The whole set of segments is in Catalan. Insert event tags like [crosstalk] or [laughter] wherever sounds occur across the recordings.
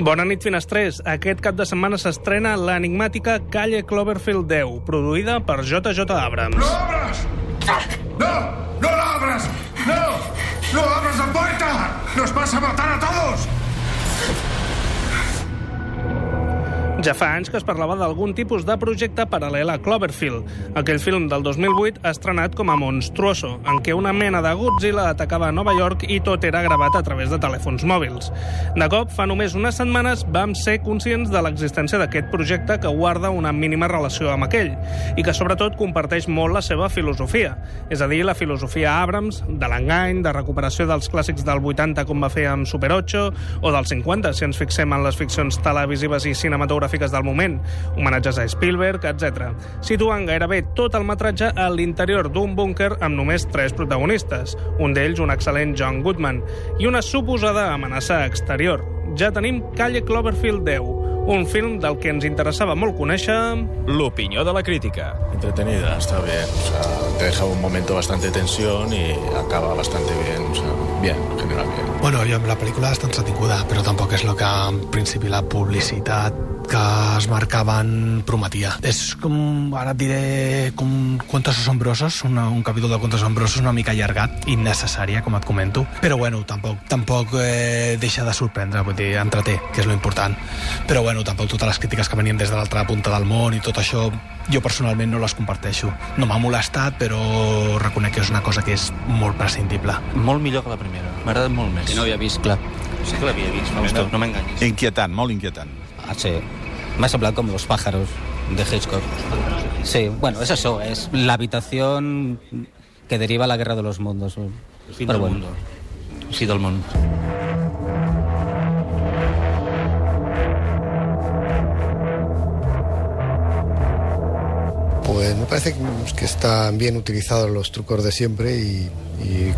Bona nit, finestrers. Aquest cap de setmana s'estrena l'enigmàtica Calle Cloverfield 10, produïda per J.J. Abrams. ¡No abras! ¡No! ¡No la abras! ¡No! ¡No abras la puerta! ¡Nos vas a matar a todos! Ja fa anys que es parlava d'algun tipus de projecte paral·lel a Cloverfield, aquell film del 2008 estrenat com a Monstruoso, en què una mena de Godzilla atacava a Nova York i tot era gravat a través de telèfons mòbils. De cop, fa només unes setmanes, vam ser conscients de l'existència d'aquest projecte que guarda una mínima relació amb aquell i que, sobretot, comparteix molt la seva filosofia, és a dir, la filosofia Abrams de l'engany, de recuperació dels clàssics del 80 com va fer amb Super 8 o dels 50, si ens fixem en les ficcions televisives i cinematogràfiques del moment, homenatges a Spielberg, etc. Situant gairebé tot el metratge a l'interior d'un búnquer amb només tres protagonistes, un d'ells un excel·lent John Goodman, i una suposada amenaça exterior. Ja tenim Calle Cloverfield 10, un film del que ens interessava molt conèixer... L'opinió de la crítica. Entretenida, está bien. O sea, te deja un momento bastante de tensión y acaba bastante bien. O sea, bien, en general bien. Bueno, jo, la pel·lícula està entretinguda, però tampoc és el que en principi la publicitat que es marcaven prometia. És com, ara et diré, com Cuentos Asombrosos, una, un capítol de Cuentos Asombrosos una mica allargat, innecessària, com et comento. Però bueno, tampoc, tampoc eh, deixa de sorprendre, vull dir, entreté, que és lo important. Però bueno, tampoc totes les crítiques que venien des de l'altra punta del món i tot això, jo personalment no les comparteixo. No m'ha molestat, però reconec que és una cosa que és molt prescindible. Molt millor que la primera. M'ha agradat molt més. Que no havia vist, clar. Sí que l'havia vist, no, no, no m'enganyis. Inquietant, molt inquietant. Ah, sí. M'ha semblat com Los pájaros de Hitchcock. Sí, bueno, es eso, es la habitación que deriva la guerra de los mundos. El fin Però del bueno. mundo. Fi del món. Pues me parece que están bien utilizados los trucos de siempre y,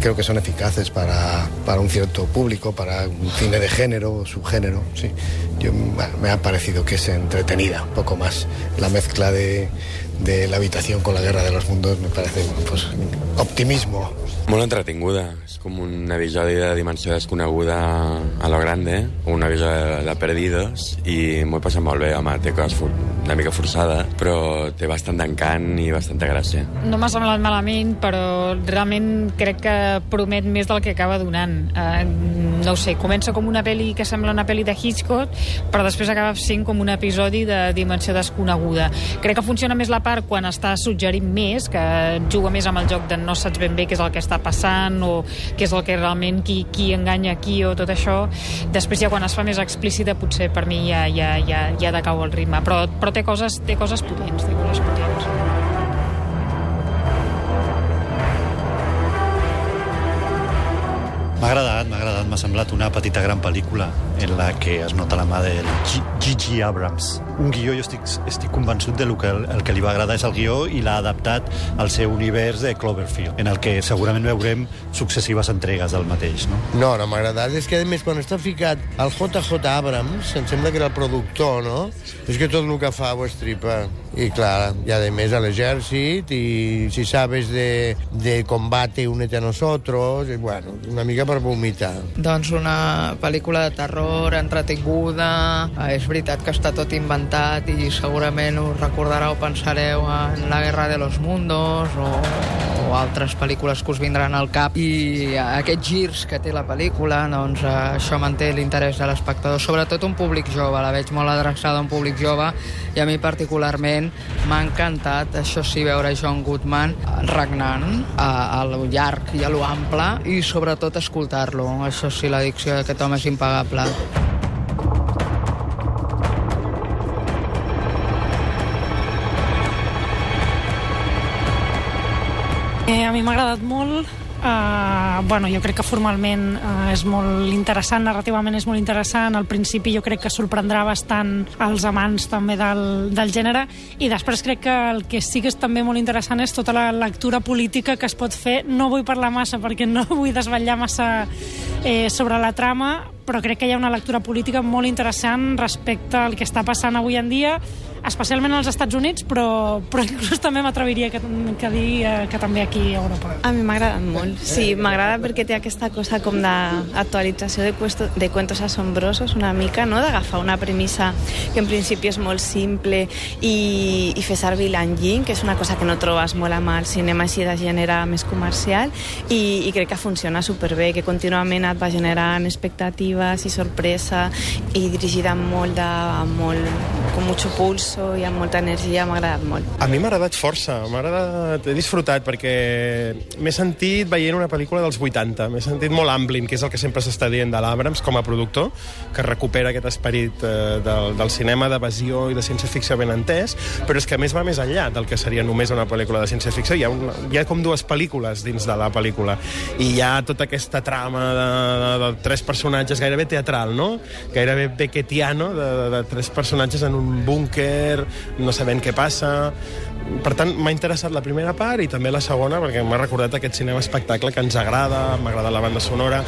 creo que son eficaces para, para un cierto público, para un cine de género o subgénero. Sí. Yo, me ha parecido que es entretenida, poco más. La mezcla de, de la habitación con la guerra de los mundos me parece pues, optimismo. Molt entretinguda. És com un episodi de dimensió desconeguda a lo grande, un episodi de Perdidos, i m'ho he passat molt bé, home, té coses una mica forçada, però té bastant d'encant i bastanta gràcia. No m'ha semblat malament, però realment crec que promet més del que acaba donant. Uh, no ho sé, comença com una pel·li que sembla una pel·li de Hitchcock, però després acaba sent com un episodi de dimensió desconeguda. Crec que funciona més la part quan està suggerint més, que juga més amb el joc de no saps ben bé què és el que està passant o què és el que realment qui, qui enganya qui o tot això. Després ja quan es fa més explícita potser per mi ja, ja, ja, ja decau el ritme, però, però té coses, té coses potents, té coses potents. M'ha agradat, m'ha agradat, m'ha semblat una petita gran pel·lícula en la que es nota la mà del G.G. Abrams. Un guió, jo estic, estic convençut de que el, el que li va agradar és el guió i l'ha adaptat al seu univers de Cloverfield, en el que segurament veurem successives entregues del mateix, no? No, no m'ha agradat. És que, a més, quan està ficat el JJ Abrams, em sembla que era el productor, no? És que tot el que fa ho estripa. I, clar, i a més a l'exèrcit, i si sabes de, de combate, únete a nosotros, i, bueno, una mica per vomitar. Doncs una pel·lícula de terror, entretinguda, eh, és veritat que està tot inventat i segurament us recordareu, pensareu en La guerra de los mundos o, altres pel·lícules que us vindran al cap i aquests girs que té la pel·lícula, doncs eh, això manté l'interès de l'espectador, sobretot un públic jove, la veig molt adreçada a un públic jove i a mi particularment m'ha encantat, això sí, veure John Goodman regnant a, a lo llarg i a lo ample i sobretot escoltar-lo. Això sí, l'addicció d'aquest home és impagable. Eh, a mi m'ha agradat molt. Uh, bueno, jo crec que formalment uh, és molt interessant, narrativament és molt interessant. Al principi jo crec que sorprendrà bastant els amants també del, del gènere i després crec que el que sí que és també molt interessant és tota la lectura política que es pot fer. No vull parlar massa perquè no [laughs] vull desvetllar massa eh, sobre la trama, però crec que hi ha una lectura política molt interessant respecte al que està passant avui en dia especialment als Estats Units, però, però inclús també m'atreviria que, que dir eh, que també aquí a Europa. A mi m'ha agradat molt, sí, m'agrada perquè té aquesta cosa com d'actualització de, cuesto, de cuentos asombrosos una mica, no? d'agafar una premissa que en principi és molt simple i, i fer servir l'enginy, que és una cosa que no trobes molt amb el cinema així de gènere més comercial i, i crec que funciona superbé, que contínuament et va generant expectatives i sorpresa i dirigida molt de, molt, com mucho pulso i amb molta energia, m'ha agradat molt. A mi m'ha agradat força, m'ha agradat, he disfrutat perquè m'he sentit veient una pel·lícula dels 80, m'he sentit molt Amblin, que és el que sempre s'està dient de l'Abrams com a productor, que recupera aquest esperit eh, del, del cinema d'evasió i de ciència-ficció ben entès, però és que a més va més enllà del que seria només una pel·lícula de ciència-ficció. Hi ha, una, hi ha com dues pel·lícules dins de la pel·lícula i hi ha tota aquesta trama de, de, de tres personatges gairebé teatral, no? Gairebé becketiano, de, de, de tres personatges en un búnquer, no sabent què passa... Per tant, m'ha interessat la primera part i també la segona perquè m'ha recordat aquest cinema espectacle que ens agrada, m'agrada la banda sonora.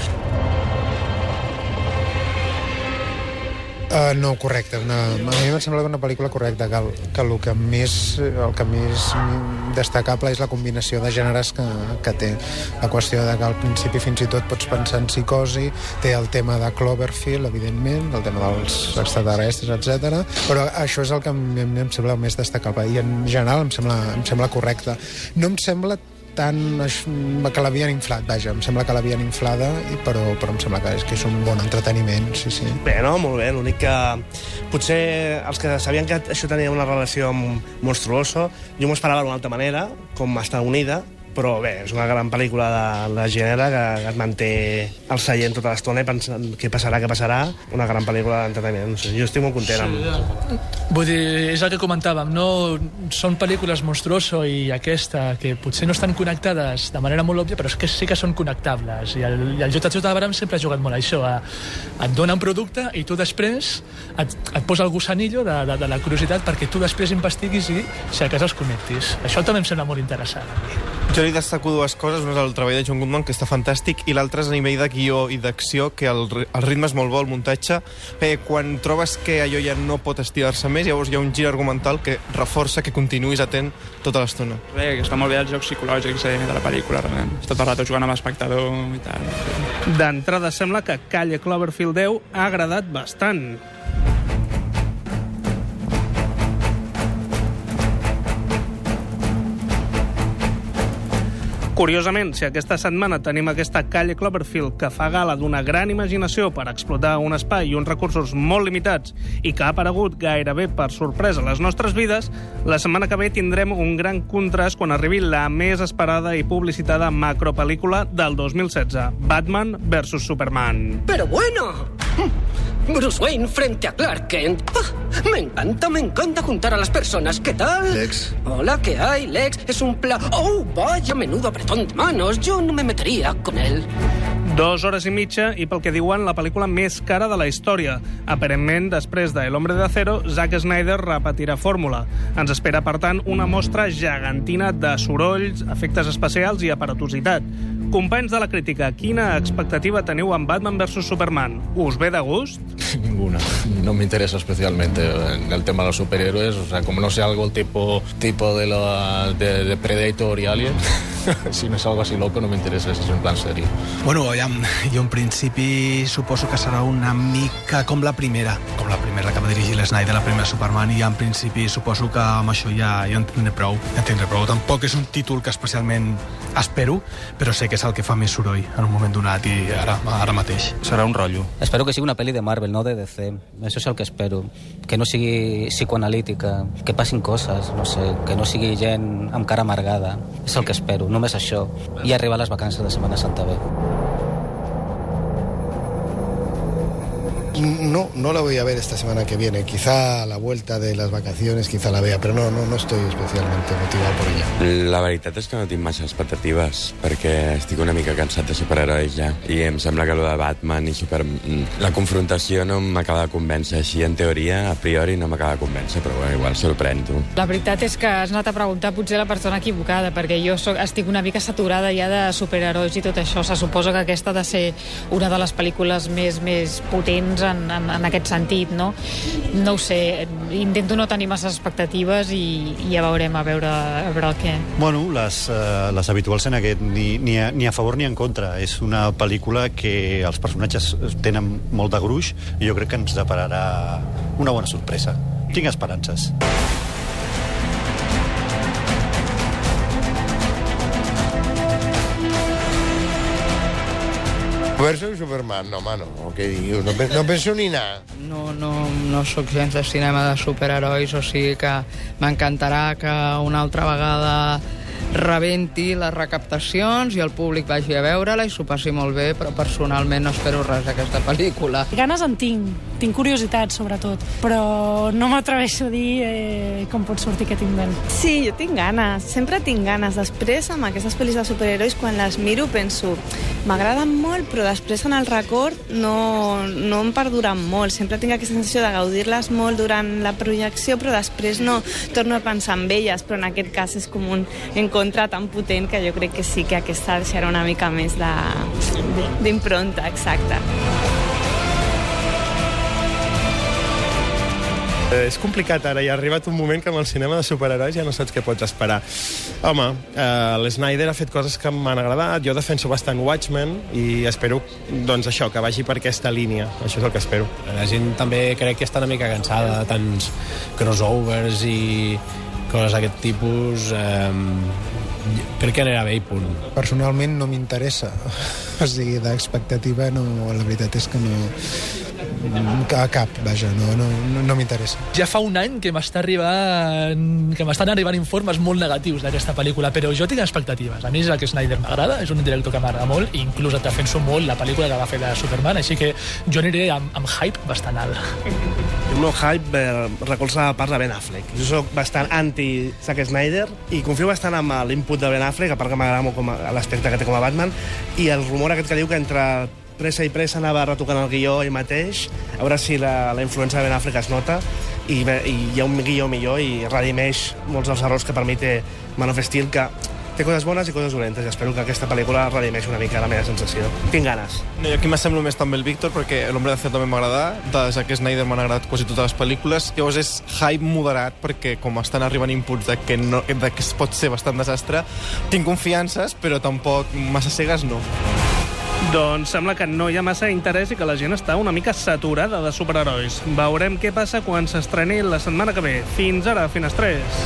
Uh, no, correcte. Una, a mi em sembla una pel·lícula correcta, que el, que el que més, el que més destacable és la combinació de gèneres que, que té. La qüestió de que al principi fins i tot pots pensar en psicosi, té el tema de Cloverfield, evidentment, el tema dels extraterrestres, etc. però això és el que em, em sembla més destacable i en general em sembla, em sembla correcte. No em sembla tant que l'havien inflat, vaja, em sembla que l'havien inflada, però, però em sembla que és, que és un bon entreteniment, sí, sí. Bé, no? Molt bé, l'únic que potser els que sabien que això tenia una relació amb Monstruoso, jo m'ho esperava d'una altra manera, com està unida, però bé, és una gran pel·lícula de, de gènere que, et manté al seient tota l'estona i pensant què passarà, què passarà, una gran pel·lícula d'entreteniment. No sé, jo estic molt content amb... Vull dir, és el que comentàvem, no? Són pel·lícules Monstruoso i aquesta, que potser no estan connectades de manera molt òbvia, però és que sí que són connectables. I el, i el JJ Abrams sempre ha jugat molt a això, a, et dona un producte i tu després et, et posa el gusanillo de, de, de la curiositat perquè tu després investiguis i si a casa els connectis. Això també em sembla molt interessant. Jo li destaco dues coses. Una és el treball de John Goodman, que està fantàstic, i l'altra és a nivell de guió i d'acció, que el, el ritme és molt bo, el muntatge. Bé, quan trobes que allò ja no pot estirar-se més, llavors hi ha un gir argumental que reforça que continuïs atent tota l'estona. Bé, que està molt bé els jocs psicològics eh, de la pel·lícula, realment. Està tot el rato jugant amb l'espectador i tal. D'entrada sembla que Calle Cloverfield 10 ha agradat bastant. Curiosament, si aquesta setmana tenim aquesta calle Cloverfield que fa gala d'una gran imaginació per explotar un espai i uns recursos molt limitats i que ha aparegut gairebé per sorpresa a les nostres vides, la setmana que ve tindrem un gran contrast quan arribi la més esperada i publicitada macropel·lícula del 2016, Batman vs Superman. Pero bueno, Bruce Wayne frente a Clark Kent. Ah, me encanta, me encanta juntar a las personas. ¿Qué tal? Lex. Hola, ¿qué hay, Lex? Es un plan... ¡Oh, vaya menudo apretón de manos! Yo no me metería con él. Dos hores i mitja i pel que diuen la pel·lícula més cara de la història. Aparentment, després de El hombre de acero, Zack Snyder repetirà fórmula. Ens espera, per tant, una mostra gegantina de sorolls, efectes especials i aparatositat. Companys de la crítica, quina expectativa teniu amb Batman vs Superman? Us ve de gust? [laughs] Ninguna. No me interesa especialmente en el tema de los superhéroes. O sea, como no sé algo tipo, tipo de, la, de, de Predator y Alien, [laughs] si no es algo así loco, no me interesa si es en plan serio. Bueno, ja, jo en principi suposo que serà una mica com la primera, com la primera que va dirigir l'Snyder, la primera Superman, i en principi suposo que amb això ja, ja en tindré prou. Ja en tindré prou. Tampoc és un títol que especialment espero, però sé que és el que fa més soroll en un moment donat i ara, ara mateix. Serà un rotllo. Espero que sigui una pel·li de Marvel, no de DC. Això és el que espero. Que no sigui psicoanalítica, que passin coses, no sé, que no sigui gent amb cara amargada. És el que espero, només això. I arribar a les vacances de Setmana Santa bé. No, no la voy a ver esta semana que viene. Quizá a la vuelta de las vacaciones, quizá la vea, pero no, no, no estoy especialmente motivado por ella. La veritat és que no tinc massa expectatives, perquè estic una mica cansat de superherois ja. I em sembla que lo de Batman i Super... La confrontació no m'acaba de convèncer. Així, en teoria, a priori, no m'acaba de convèncer, però bueno, igual sorprèn, tu. La veritat és que has anat a preguntar potser la persona equivocada, perquè jo soc, estic una mica saturada ja de superherois i tot això. Se suposa que aquesta ha de ser una de les pel·lícules més, més potents en, en, en aquest sentit, no? No ho sé, intento no tenir masses expectatives i, i ja veurem a veure, a veure el què. Bueno, les, uh, les habituals en aquest, ni, ni, a, ni a favor ni en contra. És una pel·lícula que els personatges tenen molt de gruix i jo crec que ens depararà una bona sorpresa. Tinc esperances. Versus Superman, no, home, no, què dius? No, no penso ni anar. No, no, no sóc gens de cinema de superherois, o sigui que m'encantarà que una altra vegada rebenti les recaptacions i el públic vagi a veure-la i s'ho passi molt bé, però personalment no espero res d'aquesta pel·lícula. Ganes en tinc, tinc curiositat, sobretot, però no m'atreveixo a dir eh, com pot sortir aquest invent. Sí, jo tinc ganes, sempre tinc ganes. Després, amb aquestes pel·lis de superherois, quan les miro, penso, m'agraden molt, però després en el record no, no em perduren molt. Sempre tinc aquesta sensació de gaudir-les molt durant la projecció, però després no torno a pensar en elles, però en aquest cas és com un encontre tan potent que jo crec que sí que aquesta deixarà una mica més d'impronta, exacte. És complicat ara, i ha arribat un moment que amb el cinema de superherois ja no saps què pots esperar. Home, eh, l'Snyder ha fet coses que m'han agradat, jo defenso bastant Watchmen i espero, doncs això, que vagi per aquesta línia. Això és el que espero. La gent també crec que està una mica cansada de tants crossovers i coses d'aquest tipus. Eh, crec que anirà bé i punt. Personalment no m'interessa. O sigui, d'expectativa no, la veritat és que no... A cap, vaja, no, no, no, no m'interessa. Ja fa un any que m'està arribant que m'estan arribant informes molt negatius d'aquesta pel·lícula, però jo tinc expectatives. A mi Zack Snyder m'agrada, és un director que m'agrada molt, i inclús et defenso molt la pel·lícula que va fer de Superman, així que jo aniré amb, amb hype bastant alt. El meu hype eh, recolza a part de Ben Affleck. Jo sóc bastant anti Zack Snyder i confio bastant amb l'input de Ben Affleck, a part que m'agrada molt com a- l'aspecte que té com a Batman, i el rumor aquest que diu que entre pressa i pressa anava retocant el guió ell mateix, a veure si la, la influència de Ben Affleck es nota, i, i hi ha un guió millor i redimeix molts dels errors que per mi té Man of Steel, que té coses bones i coses dolentes, i espero que aquesta pel·lícula redimeix una mica la meva sensació. Tinc ganes. No, jo aquí m'assemblo més també el Víctor, perquè l'Hombre de Acero també m'agrada, de Zack Snyder m'han agradat quasi totes les pel·lícules, llavors és hype moderat, perquè com estan arribant inputs de que, no, de que es pot ser bastant desastre, tinc confiances, però tampoc massa cegues no. Doncs sembla que no hi ha massa interès i que la gent està una mica saturada de superherois. Veurem què passa quan s'estreni la setmana que ve. Fins ara, Finestrés.